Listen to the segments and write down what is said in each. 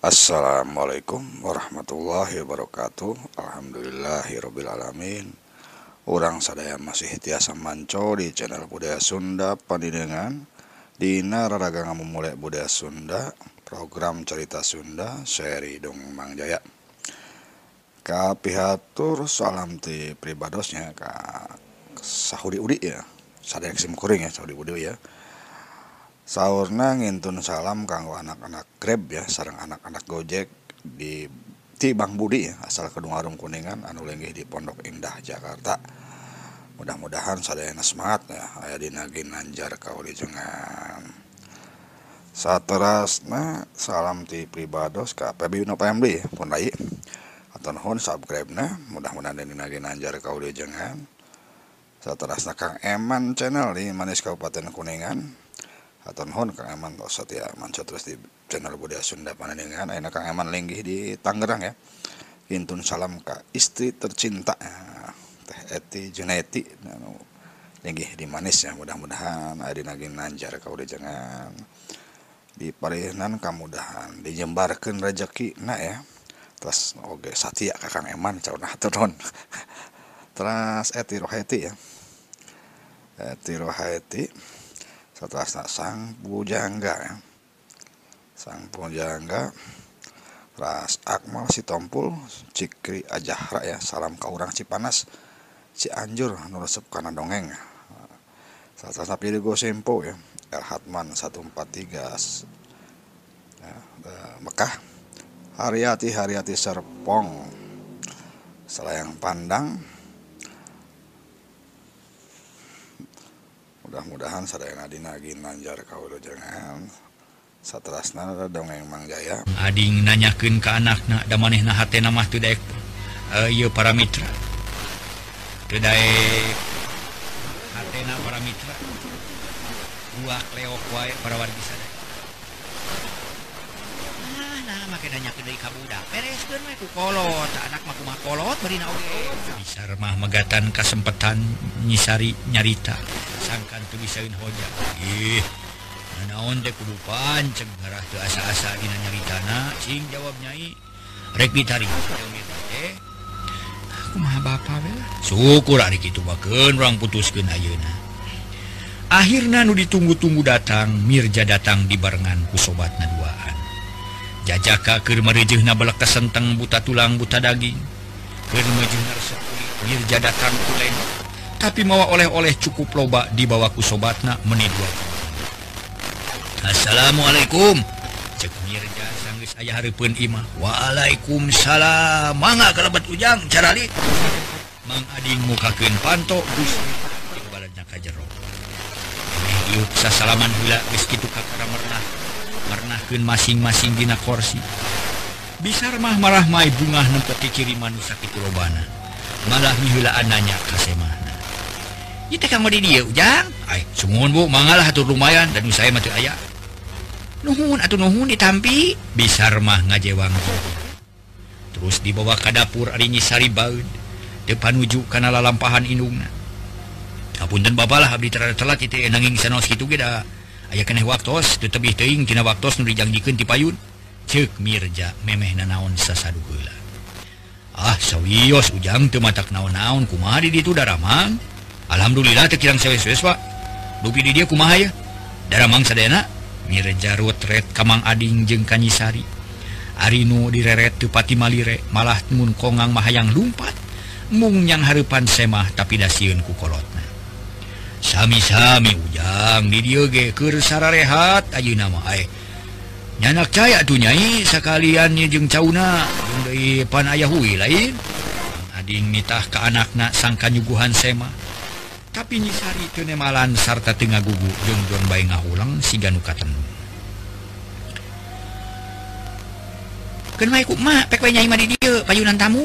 Assalamualaikum warahmatullahi wabarakatuh. Alhamdulillahirabbil alamin. Urang sadaya masih tiasa manco di channel budaya Sunda Pandidengan. Dina raraga ngamumulai budaya Sunda program cerita Sunda seri dong Mang Jaya. Kapihatur salam ti pribadosnya ka sahudi udi ya. Sadaya sim kuring ya sahudi udi ya sahurna ngintun salam kanggo anak-anak Grab ya sarang anak-anak Gojek di ti Bang Budi ya, asal Kedung Arum Kuningan anu lenggih di Pondok Indah Jakarta. Mudah-mudahan sadayana semangat ya aya dina ginanjar kaulijengan. Saterasna salam ti pribados ka PB Uno PMD pun lain atau nuhun subscribe na mudah-mudahan dina ginanjar kaulijengan. Saterasna Kang Eman channel di Manis Kabupaten Kuningan nuhun Kang Eman tos setia manca terus di channel budaya Sunda Panandengan ayeuna Kang Eman linggih di Tangerang ya. Intun salam ka istri tercinta ya. Teh Eti Juneti anu linggih di manis ya mudah-mudahan aya dina ginanjar kaulijengan di parinan kamudahan dijembarkeun rezeki na ya. Terus oge satia ka Kang Eman cauna turun terus Eti Roheti ya. Eti Roheti setelah sang pujangga ya. sang pujangga ras akmal si tompul cikri ajahra ya. Salam ka urang Cipanas Cianjur nu resep kana dongeng salah pilih go sempo ya. El Hatman 143 ya, Mekah. Haryati Haryati Serpong. Selayang Pandang mudah-mudahan sadayana dina ginanjar kaula jangan satrasna dongeng Mang Jaya Ading nanyakeun ka anakna da manehna hatena mah teu daek? Uh, ieu para mitra. Teu daek. Hatena para mitra. Buah kleok wae para wargi sadaya. kedanya kedai kabudak bereskeun we ku kolot. Anak mah kumaha kolot berina oge bisa remah megatan kesempatan nyisari nyarita. Sangkan teu bisaeun hoja. Ih naon teh kudu panceng ngarah teu asa-asa dina nyaritana cing jawab nyai rek ditari. Teh. Kumaha bapa we. Syukur ari kitu bakeun urang putuskeun ayeuna. Akhirna nu ditunggu-tunggu datang Mirja datang dibarengan ku sobatna duaan. jajaka Kermerjehna belaka kesenteng buta tulang buta daging. Jadatan kulen tapi mawa oleh-oleh cukup loba dibawaku sobatna menidwa Assalamualaikum. Cekmirja sanggeus aya hareupeun imah. Waalaikumsalam. Mangga kalebet ujang carali Mang Ading mukakeun panto Gusti balanya ka jero Yuk sasalaman heula geus kitu kakara kamarna warnahun masing-masing Dina korsi. Bisar mah marahmai bunga nempeti kiriman sakit lobana malah mihila ananya kasemana. Itu kamu di dia ujang. Ay sumun bu. Mangalah atur lumayan dan saya mati ayah nuhun atau nuhun ditampi. Bisar mah ngajewang. Terus dibawa ke dapur arinyi sari baud depan uju karena lalampahan indungna kapunten babalah abdi terlalu telat itu nanging sanos gitu geda aya kene waktus tetebih teing tina waktus nu dijanjikan ti payun. Cek mirja memeh naon sasaduhula ah sawios ujang teu matak naon-naon kumaha di ditu daramang alhamdulillah teu kirang sewe-sewe pak. Dupi di dia kumaha ya? Daramang sadayana mirja rutret kamang ading jeung kanyisari. Arinu direret teu pati malire malah mun kongang mahayang lumpat. Mung yang harepan semah tapi dasieun ku kolotna. sami-sami ujang didiogekersararehat Aju nama nyanak caya tuh nyai sekaliannya jeng cauna dari pan ayah hui lain. Ading nitah ke anakna sangka nyuguhan sema. Tapi nyisari kenemalan sarta tengah gugu jeng don bayi ngahulang si ganukatan kenapa ikut mak? Pek nyai mah di dia payunan tamu.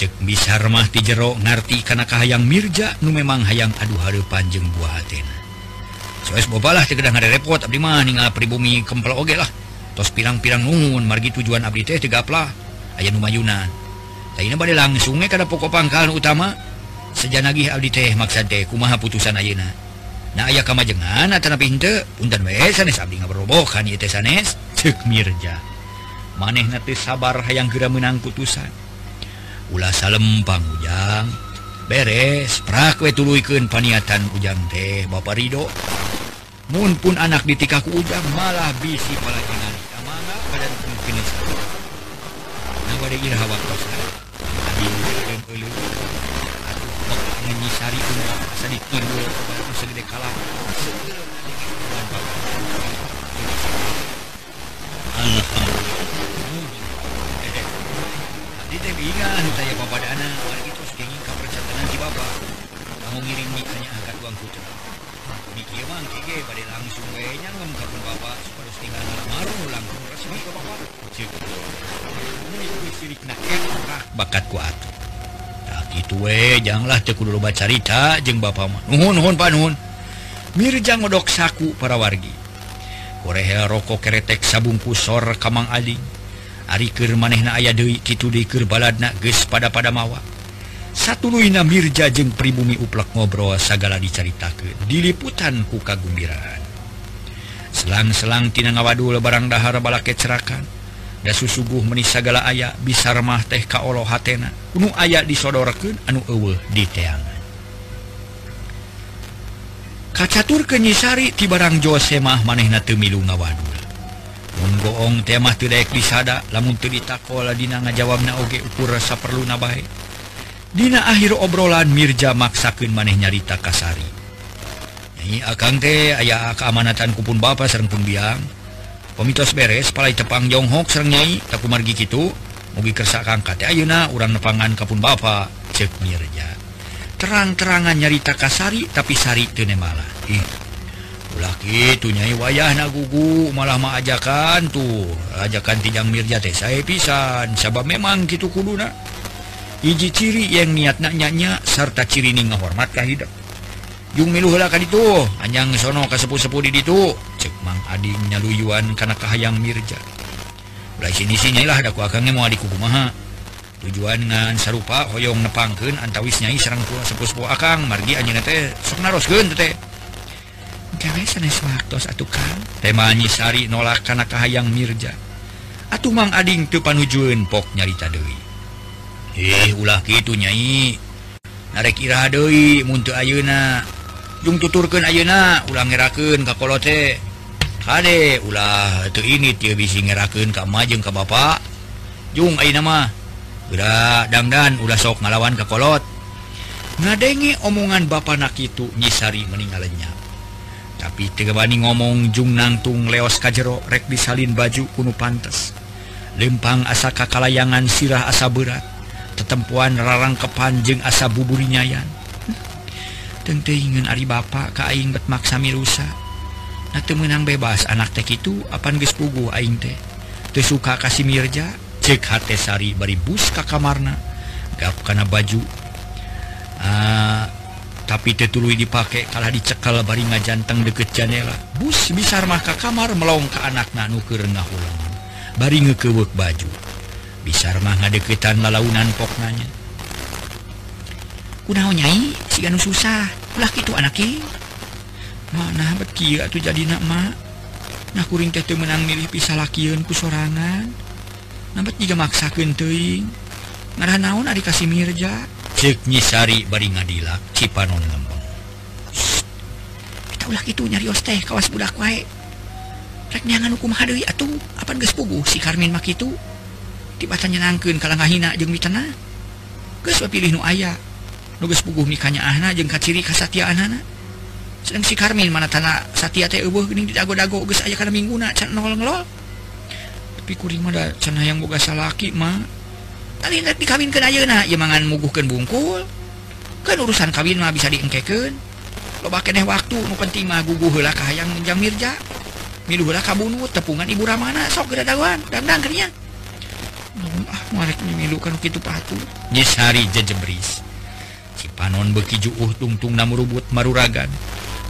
cek bisa remah di jero ngerti karenakah hayang Mirja nu memang hayang aduh hari panjang buah soes bobalah teu ada repot Abdi mah ninggal pribumi kempel oge lah. Tos pirang-pirang nungun margi tujuan abdi teh tiga plah ayah numayunan Taina badai langsungnya kada pokok pangkalan utama. Sejanagih abdi teh maksud teh kumaha putusan ayeuna. Nah ayah kamajengan atau napi hinte punten bae sanes abdi ngaberobokan ieu teh sanes cek mirja. Maneh nanti sabar hayang geura menang putusan. Ulah salempang ujang. beres prakwe tuluken paniatan ujang teh Bapak Ridho Munpun anak ditikaku ujang malah bisi palajengan Amana keadaan mungkin Nama degil hawa kosa Adi dan elu Atuh bak menyisari umur Asa ditinggul Kebatu segede kalah. Segede kalah tanya babadana hari terus sedingin ka percatanan di bapa kamu ngirim nikahnya angkat uang putra Niki emang kige pada langsung kayaknya ngem ka pun bapak. Supaya tinggal ngalamar langsung resmi ke bapak. Cek ini sirik nak ya bakat kuat tak gitu we janganlah cek dulu baca cerita jeng bapak mah. Nuhun nuhun pak nuhun. Mirjang ngodok saku para wargi. Korea rokok keretek sabungkus sor kamang aling. Arikir manehna aya Dewi Kitu dikir baladna ges pada pada mawa. Satu Luina Mirja jeung pribumi uplak ngobrol sagala diceritakan diliputan ku kagumbiraan selang-selang tina ngawadul barang dahar balake cerakan da susuguh menis sagala aya bisa remah teh kaolo hatena. Unu aya disodorkeun anu eueuh di teangan. Kacatur kenyisari ti barang Josemah manehna teu milu ngawadul goong temamah tidak disada lamun ditakdina ngajawab naoge ukur rasa perlu nabae Dina akhir obrolan Mirja maksakin maneh nyarita kasari. Ini akan teh aya keamanatan kupun ba serrengpun biang. Komitos beres palai tepang Jonghok sernyai takku margi gitu mugi kersa kangkat Ayeuna urang nepangan kapun ba cek Mirja. Terang-terangan nyarita kasari tapi Sari Tenemalah ih laki nyai. Wayah na gugu malah ma ajakan tuh. Ajakan tijang Mirja teh saya pisan. Sabab memang gitu kuduna. Hiji ciri yang niat nanyanya serta ciri ini ngehormat hidup. Jung milu heula kan itu anjang sono ka sepuh-sepuh di ditu. Cek mang ading nyaluyuan kana kahayang Mirja. Belah sini sini lah daku akan mau adik kumaha tujuan ngan sarupa hoyong nepangkeun antawis nyai sareng tua sepuh-sepuh akang. Margi anjeunna teh sok naroskeun teh. temanyisari nolak karenakahhaang Mirja. Atuh Mang Ading tuh panujuun pok nyarita Dewi eh ulah gitu nyai. Narek Iira Dewi muntu Ayeuna. Jung tuturkan Ayeuna ulang ngeraken kakolote Hade ulah itu ini ti bisi ngeraken Ka majeng ke Bapak. Jung Aina mah udah dangdan udah sok ngalawan kekolot ngadengi omongan Bapak Nakitu nyisari meninggalnya tapi Tegabani ngomong Jung nangtung leos kajjero rek disalin baju kuno pantes. Lempang asa kakalayangan sirah asa berat. Tetempuan rarang kepanjeng asa buburi nyayan. Tente ingin Ari Bapak Kaing betmaksami rusa. Nah temenang bebas anak teh itu apan geus puguh aing teh. Teu suka kasih mirja cek hate sari bari bus ka kamarna. Gap kana baju. Ah uh, tapi tetului dipakai kalah dicekal bari ngajanteng deket janela bus bisa maka kamar melong ke anak nanuker ngahulang bari ngekewek baju. Bisa mah ngadeketan lalaunan poknanya. Kunaon nyai? Si anu susah. Ulah gitu anaknya mana bekia tuh jadi nak mak nah kuring teh menang milih pisah lakian ku sorangan. Nampak juga maksakan teing ngarah naon adik kasih mirja? ceknyisari bari ngadila Cipanon lembang. Ulah gitu nyari teh kawas budak wae. Rek nyangan hukum hadei atuh? Apa geus puguh? Si Karmin mak itu tiba nyenangkeun kala ngahina jeung mitana. Geus pilih nu aya. Nu geus puguh mikanya ahna jeung kaciri kasatiaanana sedang si Karmin mana tanah satia teh eueuh geuning didago-dago geus aya kana mingguna can nol ngelol. Tapi kuring mah da can hayang boga salaki mah. dikawin ke mangan muguhkan bungkul. Kan urusan kawin mah bisa diengkeken loba keneh waktu nu penting mah guguh heula kahayang mirja. Milu heula kabunut tepungan ibu ramana sok geura dawan dan kernya namun ah marek milu kan kitu patu. Nyesari hari jejebris cipanon beki juuh tungtung namurubut maruragan.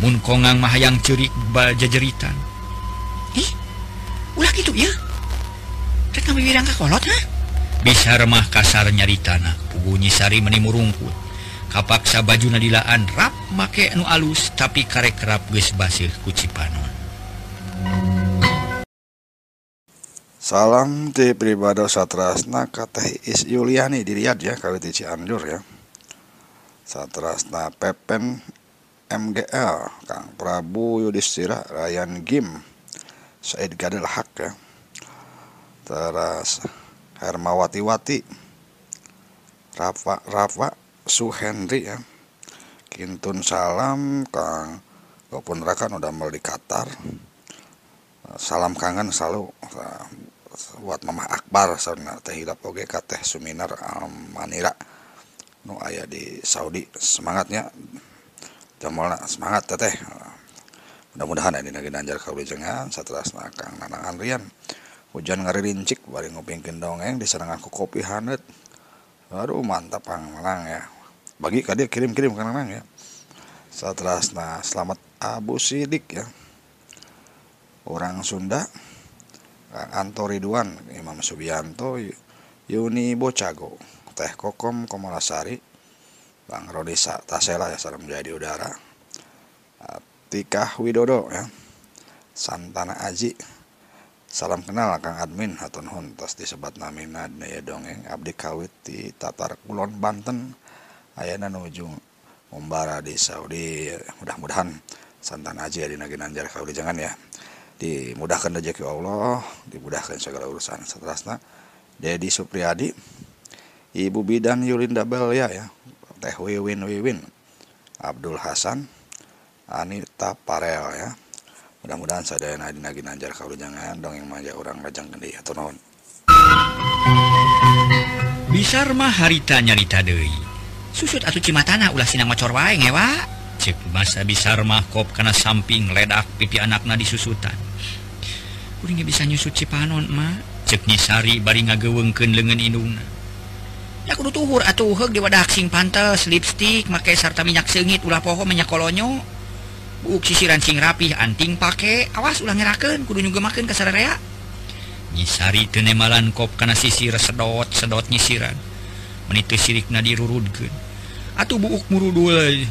Mun kongang mah hayang ceurik bajajeritan ih ulah kitu ya? Rek bilang ke kolot ha? Bisa remah kasar nyari tanah. Sari menimurungkut kapaksa baju nadilaan. Rap make anu alus tapi karek kerap guys basir kucipanon salam di pribadi satrasna kateh is Yuliani diriad ya kawit Cianjur ya. Satrasna pepen MGL Kang Prabu Yudhistira Ryan Gim Said Gadel Hak ya. Terus Hermawati Wati Rafa Rafa Suhendri ya. Kintun salam Kang Gopun Rakan udah mau di Qatar. Salam kangen selalu buat Mama Akbar saudara teh hilap oge ka teh Suminar Manira. Nu aya di Saudi semangatnya. Jamolna semangat teteh. Mudah-mudahan ini lagi nanjar kaulijengan satrasna Kang Nanang Andrian hujan ngaririncik bari ngupingkeun dongeng diserangan ku kopi hanet aduh mantap Kang Nanang ya. Bagi ka dia kirim-kirim Kang Nanang ya. Satrasna selamat Abu Sidik ya. Orang Sunda Anto Ridwan Imam Subianto Yuni Bocago Teh Kokom Komolasari Bang Rodisa Tasela ya salam jadi udara Tika Widodo ya. Santana Aji Salam kenal Kang Admin. Hatun Hun tos disebat namina daya dongeng Abdi Kawit di Tatar Kulon Banten. Ayana nuju Umbara di Saudi. Mudah-mudahan Santana Aji ya di Naginanjar Kauli jangan ya. Dimudahkan rezeki Allah dimudahkan segala urusan seterusnya. Dedi Supriyadi Ibu Bidan Yulinda Belia ya. Teh Wiwin Wiwin. Abdul Hasan Anita Parel ya mudah-mudahan sadaya dina Ginanjar karujangan dong yang manja orang rajang gede atau non bisar mah harita nyarita deui. Susut atuh cimatana ulah sinang ngocor wae ngewa. Cek masa bisar mah kop kana samping ledak pipi anakna disusutan? Kuring bisa nyusut cipanon mah cek nyisari bari ngagewengkeun lengan indungna. Ya kudu tuhur atuh heug di wadah sing pantes lipstik make sarta minyak seungit ulah poho minyak kolonyo. sisiran sing rapih anting pake awas ulang ngeraken kudu juga makan ke rea nyisari tenemalan kop karena sisir sedot sedot nyisiran. Menitu sirik nadi rurudkan atau buuk murudul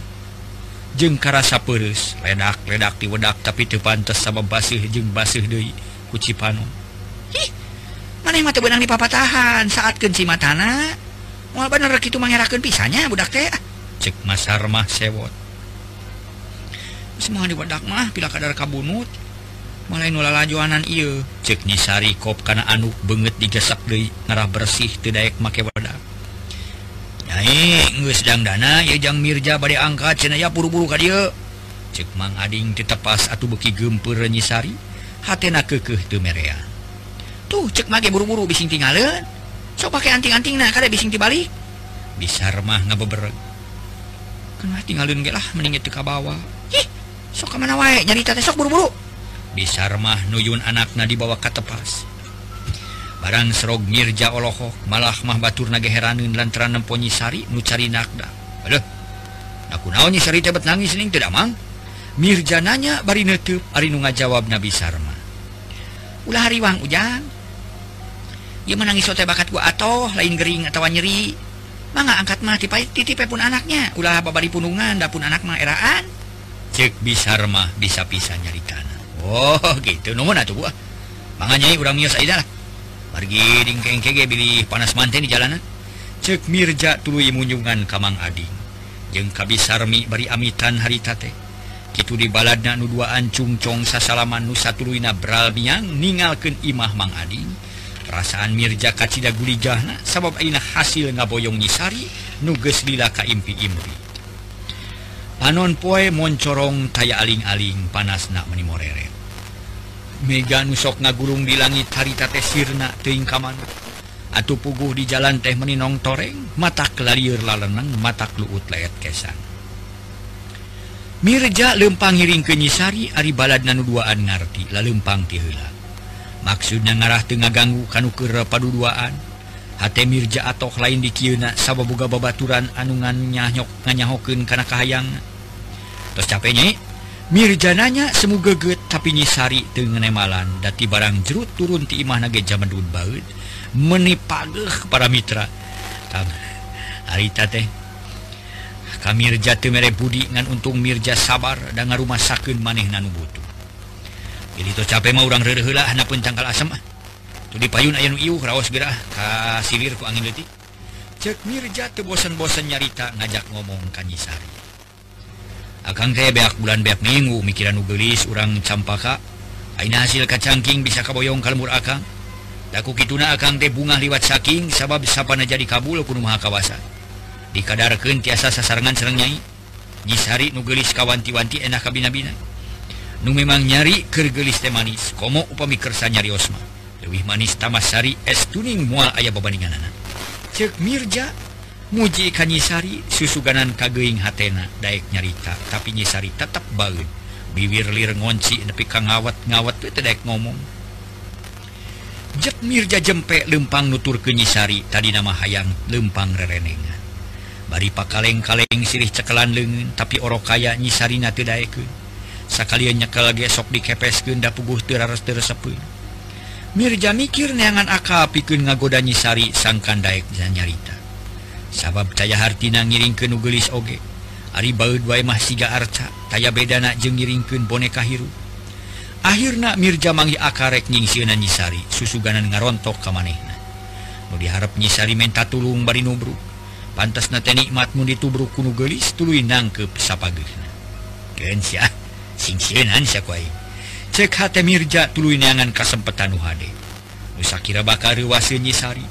jeng karasa perus ledak ledak diwedak tapi tepantes sama basih jeng basih deh kuci panon Hih, mana yang mata benang di papatahan saat kenci matana mau bener gitu mengerakan pisahnya budak teh. Cek masar mah sewot. semua dibedak mah pila kadar kabunut. Mulai nulala juanan cek nyisari kop karena anuk banget digesak deui ngarah bersih tidak make wadak Nyai geus sedang dana ya jang Mirja bade angkat cina ya buru-buru ka dia. Cek mang ading ditepas atau beki gempur nyisari hatena kekeh teu merea. Tuh cek mage buru-buru bising tinggalin sok pake anting-anting nah kada bising tibalik bisa remah ngabebereg kena tinggalin ge lah mending itu ka bawah. Ih sok mana wae? Jadi teh sok buru-buru. Bisarmah nuyun anakna dibawa ke tepas. Barang serog Mirja Olohok malah mah batur naga heranin lantaran nempoi sari nu cari nakda. Aduh aku naonnya sari tebet nangis ning tidak mang? Mirja nanya bari netup ari nu ngajawab Nabi Sarma ulah hariwang ujang ia menangis sote bakat gua atoh lain gering atau nyeri. Mangga angkat mah titipe pun anaknya. Ulah babari punungan dapun anak mah eraan. cek bisarmah bisa pisah nyaritana Oh gitu. Makanya kege bilih panas manten di jalanan cek Mirja tulu munjungan Kamang Ading jeung Kabisarmi bari amitan haritate gitu nu dua ancungcong sasalaman Nusa Tuluina Bralbiang ningalken Imah Mang Ading perasaan Mirja kacita gulijahna sabab Aina hasil ngaboyong nyisari nuges lila Kaimpi Imri panon poe moncorong taya aling-aling panasna meni morere Mega nusok ngagurung di langit harita teh sirna teing kaman. atuh puguh di jalan teh meninong toreng, mata kelalir lalenang, mata luut leet kesan. Mirja lempang ngiring ke nyisari ari balad nanu duaan ngarti, lalempang ti heula Maksudnya ngarah tengah ganggu kanu kera paduduaan, H Mirja atau lain di sabab boga babaturan anungannyanyok nganyahoken karena kahayang. Terus capeknya Mirjananya semoga get tapi nyisari tengenemalan dati barang jerut turun ti imah nage zaman dun baut menipageh para mitra. Tam, harita teh. Kamirja teu mere budi ngan untung Mirja sabar dan ngarumasakeun maneh nanu butuh. Jadi to capek mah urang reureuh heula hanapun tangkal asem ah. di payun gera raos gerah ku angin detik cek Mirja tuh bosan-bosan nyarita ngajak ngomong Kanyisari akan kayak beak bulan beak minggu mikiran nugelis orang campaka Aina hasil kacangking bisa kaboyong kalmur akang. Daku kituna akang teh bunga liwat saking sabab sapana jadi kabul kuno maha kawasa. Dikadarkeun tiasa sasarangan serang nyai. Nyisari nugelis kawanti-wanti enak kabina-bina nu memang nyari kergelis teh manis komo upami kersa nyari osma lebih manis Tamasari es tuning mual ayah bebaningan anak cek Mirja muji Kanyisari susuganan kageing hatena Daek nyarita tapi nyisari tetap baun bibir lir ngonci nepi ka ngawat ngawat itu Daek ngomong. Jet Mirja jempe lempang nutur ke nyisari tadi nama hayang lempang rerenengan bari pakaleng-kaleng sirih cekelan leungeun tapi orok kaya nyisari teu daekeun sakalian nyekel gesok dikepeskeun da puguh teu rares teu Mirja mikir neangan aka pikun ngagoda nyisari sangkan daeknya nyarita. Sabab caya hartina ngiring ke nugelis oge. Ari baud wae mah siga arca taya bedana jeung ngiringkeun boneka hiru. Akhirna Mirja mangi akarek nyingsieunan nyisari susuganan ngarontok ka manehna. Nu diharap nyisari menta tulung bari nubruk pantas na teh nikmatmu ditubruk ku nugelis tuluy nangkep sapageusna keun sia singsieunan sia ku aing. cek hati Mirja tulu nyangan kasempatan Nuhade Nusa bakal bakar wasi nyisari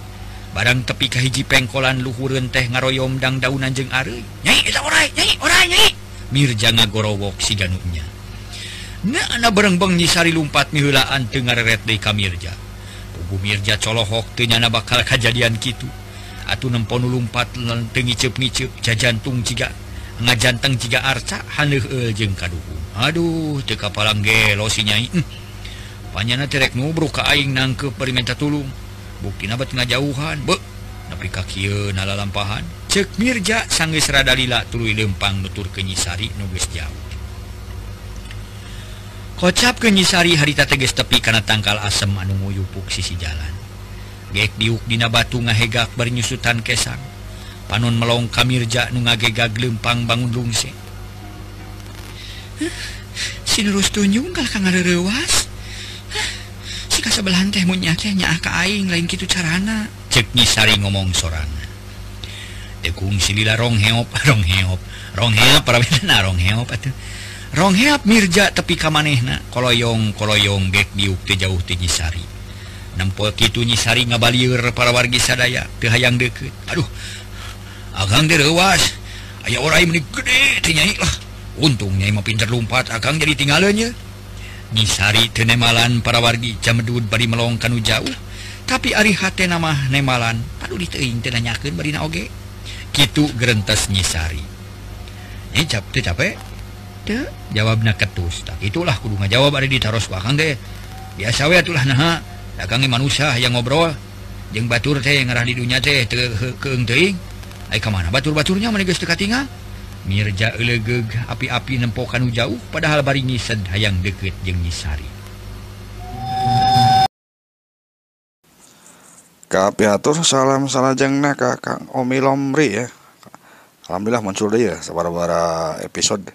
barang tepi kahiji pengkolan luhurun teh ngaroyomdang daunan jeng are. Nyai eta orai nyai orai nyai. Mirja ngagorowok si ganuknya na ana berengbeng nyisari lumpat mihulaan teu ngareret deui ka Mirja. Pugu Mirja colohok teu nyana bakal kajadian kitu. Atuh nemponu lumpat teu ngiceup-ngiceup jajantung jiga ngajanteng jiga arca haneuh eh, jeung kaduhu Aduh teu kapalang gelo si nyai. Sinyai panyana terek nubruk ka aing nangkep bari minta tulung. Bukti nabat ngajauhan. Be tapi kaki nala lampahan cek Mirja sanggis radalila tului lempang nutur kenyisari geus jauh. Kocap kenyisari harita teges tepi karena tangkal asem anu nguyupuk sisi jalan. Gek diuk dina batu ngahegak bernyusutan kesang. Panon melong kamirja nu ngagegag lempang bangun lungsing lurus tunjung kalwas si sebelahan teh munyatnya akaing lain gitu carana. Ceknyisari ngomong soran dekung silila rong heop rong heop. Rong heop para bena rong heop atuh. Rong heop mirja tepi ka manehna. Koloyong koloyong gek diuk teh jauh teh nyisari nampol kitu nyisari ngabalieur para wargi sadaya teu hayang deukeut. Aduh agang deurewas aya orai meni gede teh nyai lah. untungnya mau pinter lumpat akan jadi tinggalnya. Teu tenemalan para wargi camedud bari melong kanu jauh. Tapi ari hate nama nemalan aduh diteing tenanyakan barina oge. Gitu gerentes nyisari ini cap teu capek? Teu. Jawabna ketus tak itulah kudu ngajawab ari ditaros wakang ge biasa we atulah naha dagang manusia yang ngobrol. Jeung batur teh ngarah di dunya teh teu keung teuing. Ai ka mana batur-baturnya meneh geus teu katingal? Mirja elegeg api-api nempokan jauh padahal bari nyised hayang deket jeung nyisari Kapiatur salam salajengna ka Kang Omi Lomri ya. Alhamdulillah muncul dia sabara-bara episode.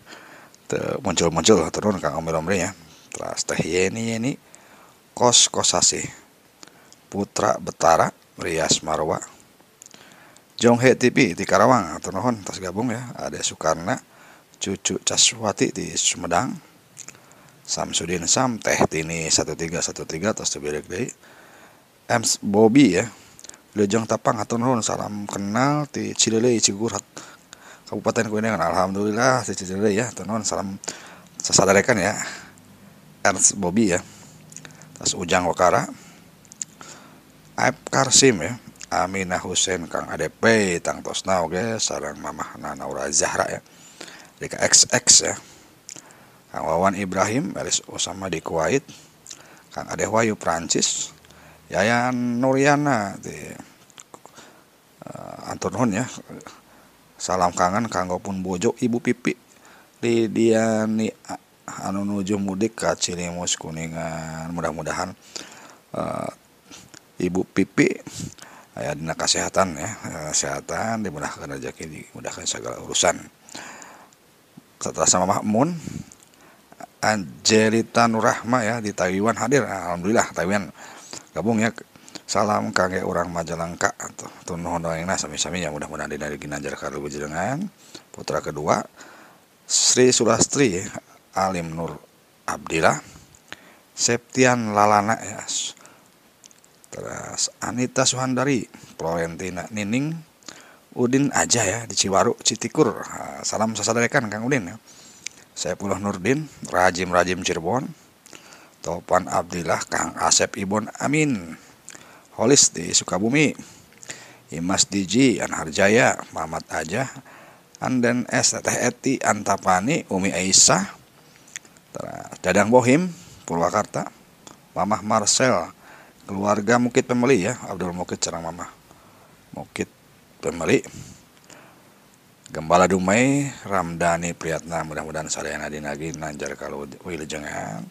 Muncul-muncul turun Kang Omi Lomri ya. Terus teh Yeni Yeni. Kos kosasi Putra Betara Rias Marwa Jonghe TV di Karawang atau nuhun tas gabung ya. Ada Sukarna cucu Caswati di Sumedang Samsudin Sam teh tini 1313 terus tebirek deui Ems Bobby ya Lejong Tapang atau nuhun salam kenal di Cilele Cigurat Kabupaten Kuningan. Alhamdulillah di Cilele ya atau nuhun salam sesadarekan ya. Ernst Bobby ya tas Ujang Wakara Aib Karsim ya Aminah Husein Kang ADP Tang Tosna oke sarang Mamah Nanaura Zahra ya. Rika XX ya. Kang Wawan Ibrahim Elis Osama di Kuwait. Kang Ade Wayu Prancis. Yayan Nuriana di uh, Anton ya. Salam kangen kanggo pun bojo ibu pipi. Di Diani anu nuju mudik ke Cilimus Kuningan. Mudah-mudahan uh, ibu pipi aya dina kesehatan ya. Kesehatan dimudahkan rezeki dimudahkan segala urusan. Setelah sama Makmun Angelita Nurahma ya di Taiwan hadir. Alhamdulillah Taiwan gabung ya. Salam kangge orang Majalengka. Atau tunuh doang sami-sami ya mudah-mudahan dari Ginanjar kalau dengan putra kedua Sri Sulastri Alim Nur Abdillah. Septian Lalana ya terus Anita Suhandari Florentina Nining Udin aja ya di Ciwaru Citikur. Salam sasaderekan Kang Udin ya. Saya Puluh Nurdin Rajim Rajim Cirebon. Topan Abdillah Kang Asep Ibon Amin. Holis di Sukabumi Imas Diji Anharjaya Muhammad Aja Anden S Teh Eti Antapani Umi Aisyah Dadang Bohim Purwakarta Mamah Marcel keluarga Mukit Pemeli ya Abdul Mukit Cerang Mamah. Mukit Pemeli Gembala Dumai Ramdhani Priyatna mudah-mudahan sadayana dinagi nanjar kalau wilujengan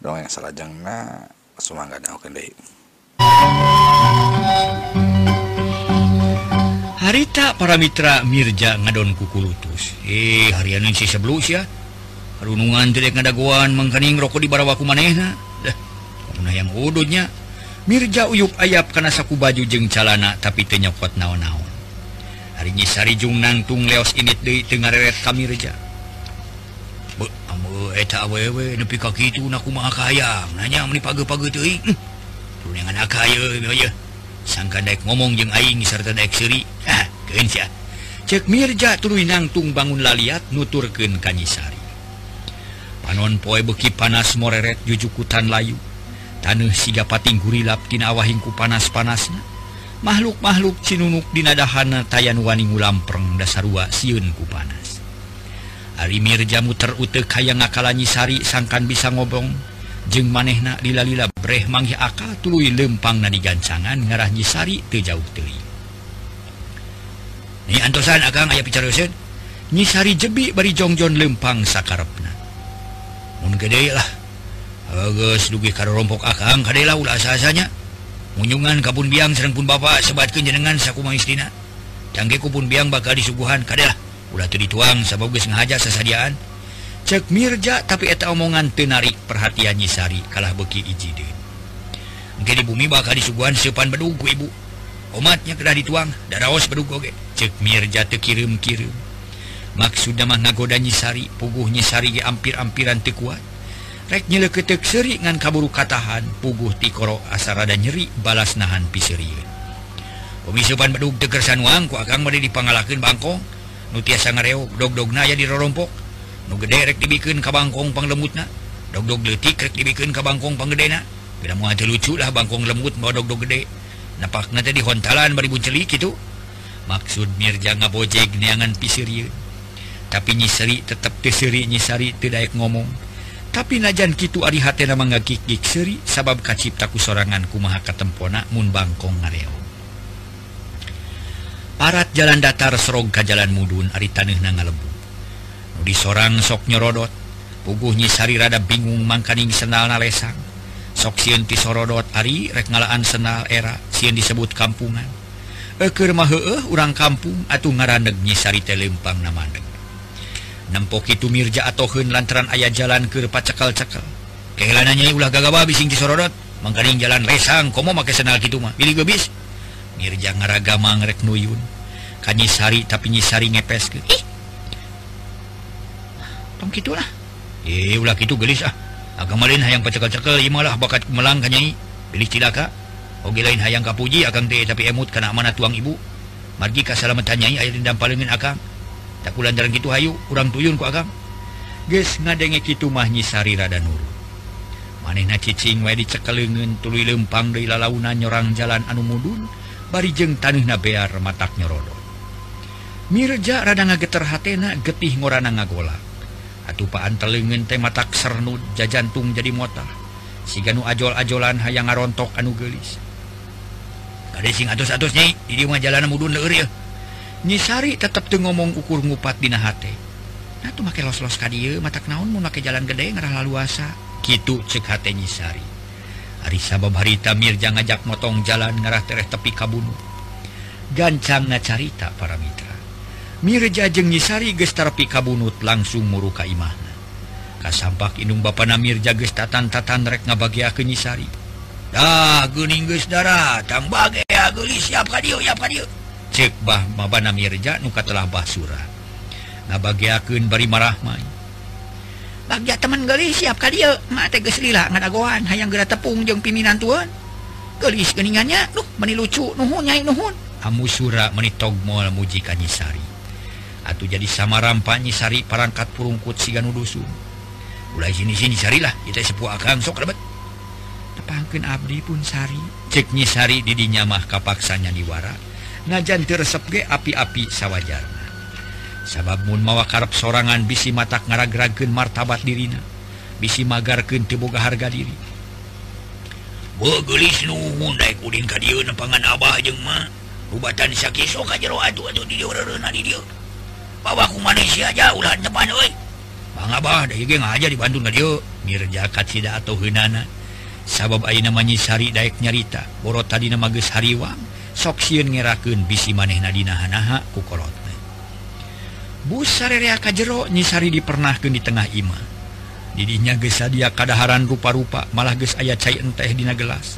dongeng salajengna sumangga daokeun deui harita para mitra Mirja ngadon kukulutus. Eh harian si sebelum ya runungan tidak ngadaguan mengkening rokok di barawaku manehna. Dah mana yang udutnya Mirja Uyup ayap karena saku baju jeng calana tapi tenyokot naon-naon. Harinyisaririjung nangtung leos ini di Ten reret kami Reja eh, awewepi kakiku maayam nanya hm. sangka naik ngomong jeung aing serta naik seri ah, cek Mirja tuluy nangtung bangun laliat nuturken Kanyisari panon poe beki panas moreret jujukutan layu. tanuh sigapating awahing awahingku panas-panasna. Makhluk-makhluk cinunuk dinadahana tayan waning lampreng dasarua siunku panas. Ari Mirja muter hayang kaya ngakalannyisari sangkan bisa ngobong. Jeung manehna dilalila breh manghi akal tuluy lempang na digancangan ngarah nyisari tejauh teli Ni antosan agang aya picaroseun nyisari jebi bari jongjon lempang sakarepna. Mun gede lah. dugi karo rompok akang kadela ulah asa-asanya. munyungan kabun biang sareng pun bapak sebat jenengan sakuma istina canggihku pun biang bakal disuguhan kadela. ulah teu dituang sabab geus ngahaja sasadiaan. cek Mirja tapi eta omongan tenarik perhatian nyisari kalah beki iji de Engke di bumi bakal disuguhan sepan beduku ibu Omatnya kedah dituang daraos bedug oge cek Mirja teu kirim-kirim. Maksudna mah ngagoda nyisari puguh nyisari ge ampir-ampiran teu kuat. rek nyeleketek seri ngan kaburu katahan puguh tikoro asarada nyeri balas nahan piseriun pemisupan beduk tegersan wang ku akang bade dipangalakeun bangkong. Nu tiasa ngareog dog-dogna aya dirorompok nu gede rek dibikeun ka bangkong panglemutna dog-dog leutik rek dibikeun ka bangkong panggedena. Bila moal teu lucu lah bangkong lembut bawa dog-dog gede. Napakna teh di hontalan bari buncelik kitu. Maksud Mirja ngabojeg neangan piseriun tapi nyiseri tetap teseri nyisari tidak ngomong. tapi najan Kitu Arihatena mengagik-gik seri sabab kaciptaku sorangan kumaha katempona mun Bangkong ngareo parat jalan datar serog ka jalan mudun Ari taneuhna na ngalebu. Di seorang sok nyorodot puguh nyisari rada bingung mangkaning senal nalesang sok siun ti sorodot Ari rek ngalaan senal era siun disebut kampungan. Eker mah heueuh urang kampung atuh ngarandeg nyisari telempang namandeg nempok itu Mirja atauhun lantaran ayah jalan ke depan cekal-cekal kehilanannya ulah gagawa bising disororot menggaring jalan lesang komo make senal gitu mah. Pilih gebis Mirja ngaraga mangrek nuyun. Kanyisari tapi nyisari ngepes ke ih. Tong gitulah eh ulah gitu gelis ah. Agama lain hayang pacekal-cekal imalah bakat melang kanyai pilih cilaka oge lain hayang kapuji akang teh tapi emut kana amanat tuang ibu? Margi kasalamatan nyai aya dendam palingin akang. takula dar gitu hayu kurang tuyun ku akang. Ges ngadenge gitu mah nyisari Rada nurut manehna cicing wae dicekeleungeun tuluy lempang deui lalauna nyorang jalan anu mudun bari jeung taneuhna bear matak nyorodo Mirja rada ngageter hatena getih ngorana ngagola. Atupaan telungen teh matak sernud jajantung jadi motah. Siga nu ajol-ajolan hayang ngarontok anu gelis. Kade sing atus-atus nyai dieu mah jalan mudun leureun nyisari tetap tuh ngomong ukur ngupat di hate. Nah tuh make los-los ka dieu mata naon mau make jalan gede ngerah laluasa? Gitu cek hati nyisari hari sabab harita mirja ngajak motong jalan ngerah tereh tepi kabunu. Gancang ngacarita para mitra. Mirja jeng nyisari gestar pi kabunut langsung muru ka imahna. Kasampak indung bapana mirja geus tatan-tatan rek ngabagiakeun nyisari dah geuning geus darat tang bagea geulis siap ka dieu siap ka dieu. cek bah Babana Mirja nuka telah Basura nah bagiakeun bari marah mah. Bagia teman gelis siap ka dieu mate geus lila ngadagoan hayang geura tepung jeung piminan tuan. Gelis geningannya duh meni lucu nuhun nyai nuhun. Amusura meni togmol muji ka Nyisari. Atuh jadi samarampa Nyisari parangkat purungkut siga nu dusun ulah sini-sini sarilah kita sepuh akang sok rebet. Tepangkeun abdi pun sari. Cek Nyisari di dinya mah kapaksanya diwara najan resep ge api-api sawwajarna sababmun mawa karep sorangan bisi mata ngaragragen martabat dirina bisi magar ke tiboga harga diri. Begelis nuhundaikudin ka pangan Abah jeng ma ubatan sakiso ka jero aduh aduh di dia di dia bawa ku manusia aja ulah depan oi bang abah dah hige ngaja di bandung dia mirja sida atau hinana sabab ayi namanya sari daik nyarita boro tadi nama ges hariwang. soksiun ngiraun bisi maneh nadinahanaha kukolot busaka jero nyisari dipernahkan di tengah Imah didinya gesa dia kadaharan rupa-rupa malah ges ayat cair teh dina gelas.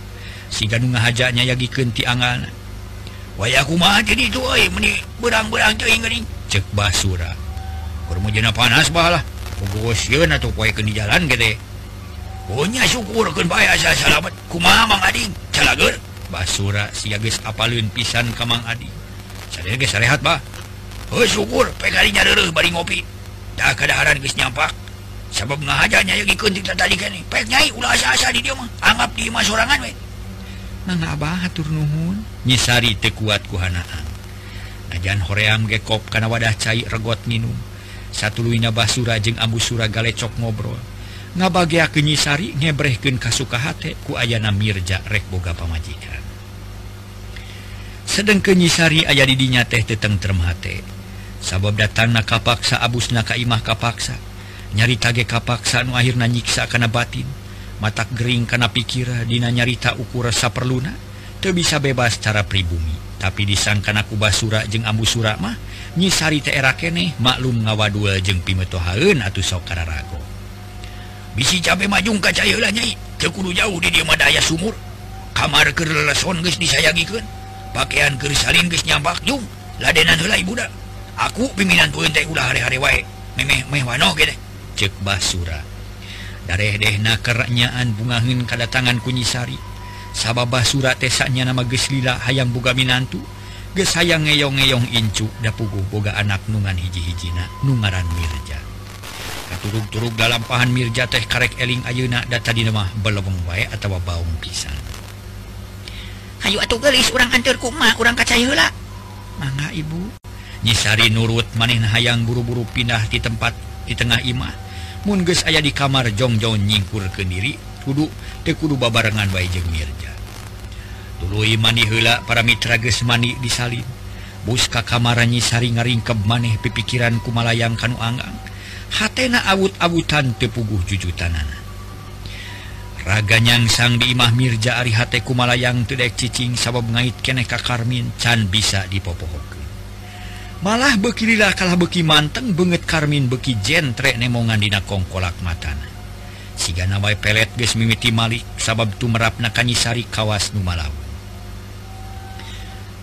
Si ganung hajanya yagi kenti angan. Wayku jadi itu berang-berang cek basura. Bermujana panas balah atau ke di jalan gede. Punya syukur kun bayasa salamet. Kumaha mang ading? Calager. Basura siages apalun pisan Kamang Adi. Sayarehat bah syukur peganya bari ngopidah keadaran guys nyampak. Sabab ngahajanya tadi anggap di sorangan Abahun nyisari tekuat kuhanaan. Ajan Hoream gekop karena wadah cair regot minum satu Luina Basura jeung Ambu Sura galecok ngobrol. ngabaga kenyisari ngebrehken kasuka ku ayana Mirja rek boga pamajikan. Sedang kenyisari ayah didinya teh teteng termhati sabab datang na kapaksa abus na kaimah kapaksa. Nyari tage kapaksa nu akhirna nyiksa kana batin. Matak gering kana pikira dina nyarita ukur rasa perluna teu bisa bebas cara pribumi. Tapi disangkan aku basura jeung ambu sura mah nyisari teh era keneh maklum ngawadul jeung pimetohaeun atuh sok kararago. bisi cabe majung kaca lanyai cekuru jauh di diamada sumur. Kamar kerleson guys disayangikan pakaian kersalin guys nyambak jung. Ladenan helai budak aku pimpinan tuh teh ulah hari-hari wae. Memeh meh wano gede cek basura. Dareh deh nakernyaan bungahin kadatangan kunyisari sabab basura tesaknya nama geslila hayang buga minantu. Gesayang ngeyong ngeyong incu dapugu boga anak nungan hiji-hijina nungaran mirja. turug-turug dalam pahan Mirja teh karek eling Ayeuna data di mah belum wae atau baung pisan. Hayu atuh gelis urang antur kuma urang kacayula mangga ibu. Nyisari nurut manin hayang buru-buru pindah di tempat di tengah imah. Mun geus aya di kamar jongjong nyingkur ke diri. Kudu teu kudu babarengan bae jeung Mirja. Tuluy mani heula para mitra geus mani disalin. Bus ka kamar nyisari ngaringkeb maneh pipikiran kumalayang kanu anggang hatna awut-abutan tepuguh juju tanana. Raganyang sang dimah Mirja Ari kumalayang Malayang tedek cicing sabab ngait keneka karmin can bisa dipopohoke. Malah bekirilah kalah beki manteng banget karmin beki jentrek nemongan dina kongkolak matana. Siga nawai pelet ges mimiti Malik sabab tu merap nakanyisari kawas Numalawu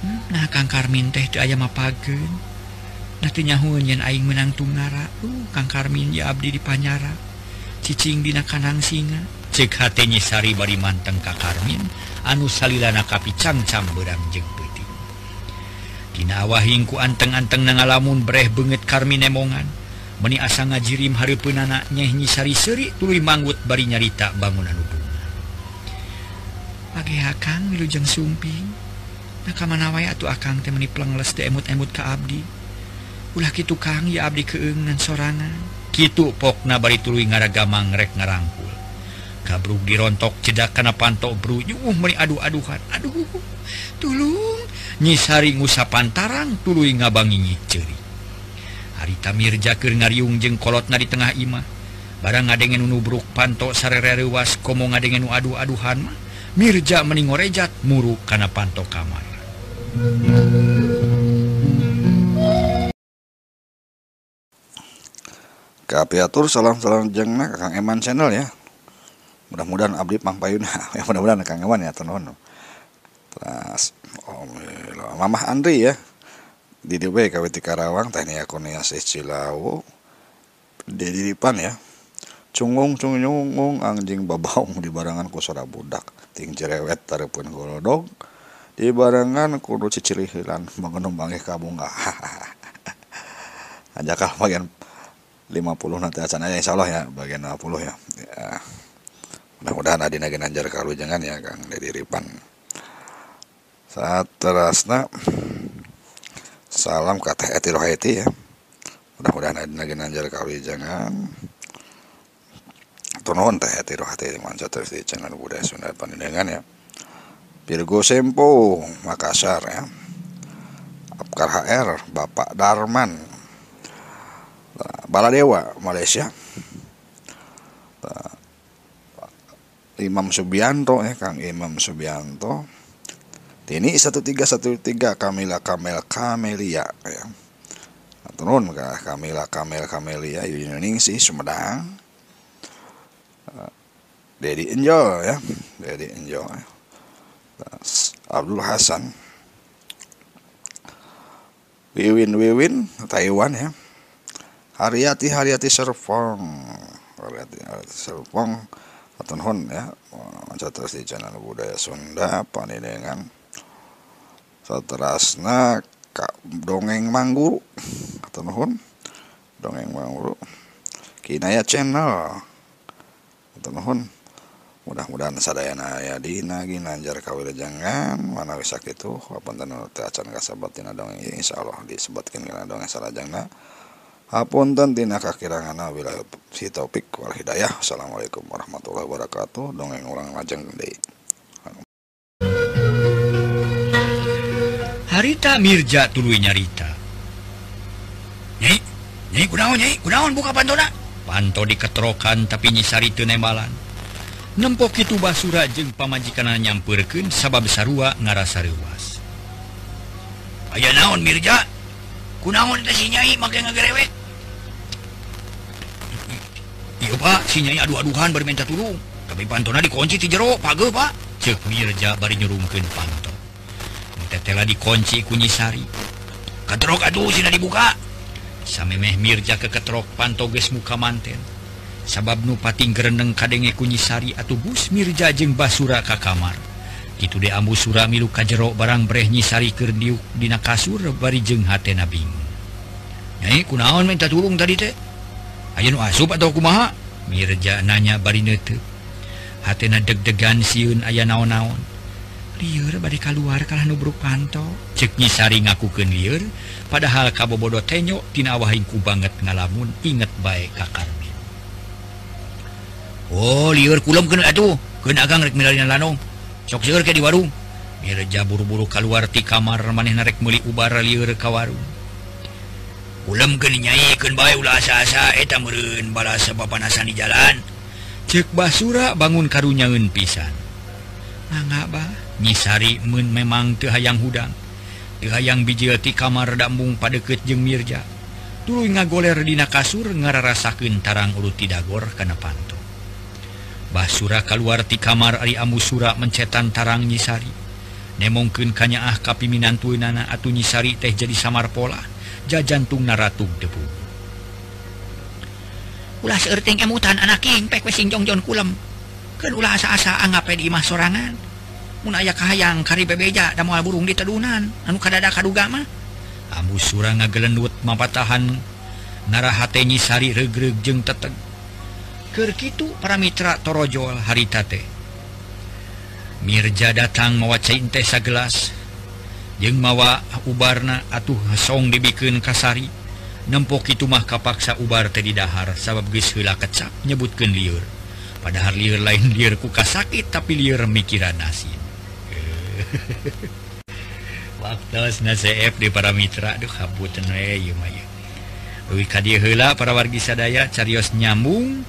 hmm, nah Kang Karmin teh teu aya mapageun. nantinyahunyan aing menangtungara uh, Kang Karmin ya Abdi di Panyara. Cicing dina kanang singa. Cek hatnyi Sari bari manteng Ka Karmin. Anu salilana kapi cangcam berang jeng peti. Kinawahingku anteng-anteng na ngalamun breh banget Karmin emongan. Meni asa ngajirim hari penana nyehnyi Sari seri tuli manggut bari nyarita bangunan hubungan. Akang milu wilujeng sumping. Nah kamana wae atuh Akang temeni plengles teh emut-emut ka Abdi. ulah gitu Kang ya abdi keengan sorangan. Gitu pokna bari tuluy ngaragamang rek ngarangkul. Kabru dirontok cedak kana pantok bru uh meni aduh-aduhan. Aduh tulung nyisari ngusapan tarang tuluy ngabangi nyiceri harita Mirjakir ngariung jeung kolotna di tengah imah. Barang ngadengen nubruk pantok sarere rewas komo ngadengen nu aduh-aduhan mah. Mirja meningorejat muruk kana pantok kamar. Kapiatur salam-salam jengna Kang Eman channel ya. Mudah-mudahan Abdi Pangpayuna ya mudah-mudahan Kang Eman ya tenon terus oh, Mamah Andri ya. Di DB KWT Karawang teknik Akuniasi Cilawu di Dipan ya. Cungung cungung anjing babaung di barangan ku sora budak. Ting cerewet tarepun golodog di barangan kudu cicili hilan mengenum bangih kabunga ajakal bagian 50 nanti acan aja insya Allah ya bagian 50 ya, ya. mudah-mudahan adi nagi nanjar kalu jangan ya Kang dari Ripan. Saat terasna salam kata eti roheti ya. Mudah-mudahan adi nagi nanjar kalu jangan tunuhun teh hati roh hati manca terus di channel budaya Sunda Pandengan ya. Virgo Sempo Makassar ya. Apkar HR Bapak Darman Baladewa Malaysia. Imam Subianto ya Kang Imam Subianto. Ini 1313 Kamila Kamel Kamelia ya. Turun Kamila Kamel Kamelia Yuningsi Sumedang. Dedi Enjoy ya. Dedi Enjoy Abdul Hasan. Wiwin Wiwin Taiwan ya Haryati Haryati Serpong. Haryati Haryati Serpong. Atenhun ya. Mencatat di channel budaya Sunda Panindengan Saterasna Kak Dongeng Mangguru. Atenhun Dongeng Mangguru. Kinaya channel. Atenhun mudah-mudahan sadayana aya dina ginanjar kawilajengan mana wis kitu hapunten teu acan kasebat dina dongeng insyaallah disebutkeun kana dongeng jangan Hapunten tina kakirangan wilayah si topik wal hidayah. Assalamualaikum warahmatullahi wabarakatuh. Dongeng orang lajeng deui. Harita Mirja tuluy nyarita. Nyai, nyai kunaon nyai? Kunaon buka pantona? Panto diketrokan tapi nyisari teu nembalan. Nempok itu basura jeung pamajikanna nyampeurkeun sabab sarua ngarasa reuas. Aya naon Mirja? kunaon teh si nyai make ngegerewek iya pak si nyai adu-aduhan bari minta tulung tapi pantona dikunci ti jero pageuh pak. Cek mirja bari nyurungkeun panto tetela dikunci ku nyisari ketrok aduh sina dibuka. Samemeh mirja ke ketrok panto geus muka manten. Sabab nu pating gerendeng kadenge ku nyisari atuh bus mirja jeung basura ka kamar. itu diambu milu ka jero barang Sarikir diuk Dina kasur bari jeng bingung. nyai kunaon minta turung tadi teh? Ayo asup atau kumaha? Mirja nanya bari nete Hatena deg-degan siun aya naon-naon. Liur bari keluar kalah nubruk panto. Ceknyi sari ngakukeun liur padahal kabobodo tenyo tina awah ku banget ngalamun inget baik kakar Oh liur kulum kena atuh. Kena agang rek milalina lanong. sok ke di warung. Mirja buru-buru keluar di kamar maneh narek meuli ubar liur ka warung. Ulam kenyaken bay ulah asa eta meureun balas sebab panasan di jalan. Cek basura bangun karunyaeun pisan. Mangga bah nyisari mun memang teu hayang hudang. Teu hayang biji ti kamar dambung padeket jeung Mirja. Tuluy ngagoler dina kasur ngararasakeun tarang ulut tidagor kana pan. Basura kaluarti kamar Ari Amusura mencetan tarang nyisari. Nemongkeun kanya ah kapiminan tuinana atuh nyisari teh jadi samar pola jajantungna naratu debu. Ulah seerting emutan anak king pek wesing jongjon kulem kan ulah asa-asa anggap di imah sorangan. Mun aya kahayang kari bebeja da moal burung di tedunan. Anu kadada kaduga mah. Ambu Amusura ngagelendut mapatahan narahate nyisari regreg jeung teteg gitu para Mitra harita haritate Mirja datang mawa caintesa gelas jeung mawa ubarna atuh hasong dibikin kasari. Nempok itu mah kapaksa ubar tadi didahar sabab geus heula kecap nyebutkeun liur padahal liur lain lieur ku kasakit tapi liur mikiran nasin waktu CF di para mitra duh habutan we eh, ieu mah Dewi Kadiheula para wargi sadaya carios nyambung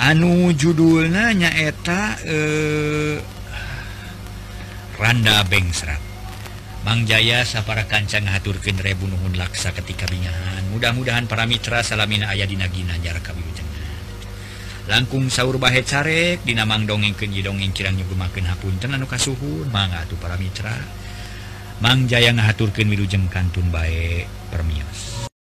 anu judulnya nyaeta eh Randa Bengsrat Bang Jaya sapara kancang ngaturkeun Rebu Nuhun Laksa ketika bingahan. Mudah-mudahan para mitra salamina aya dina ginanjar kawilujengan. Langkung saur bahe carek dina mangdongengkeun ye dongeng kirang nyugemakeun hapunten anu kasuhun mangga atuh para mitra. Mang Jaya ngahaturkeun wilujeng kantun bae permios.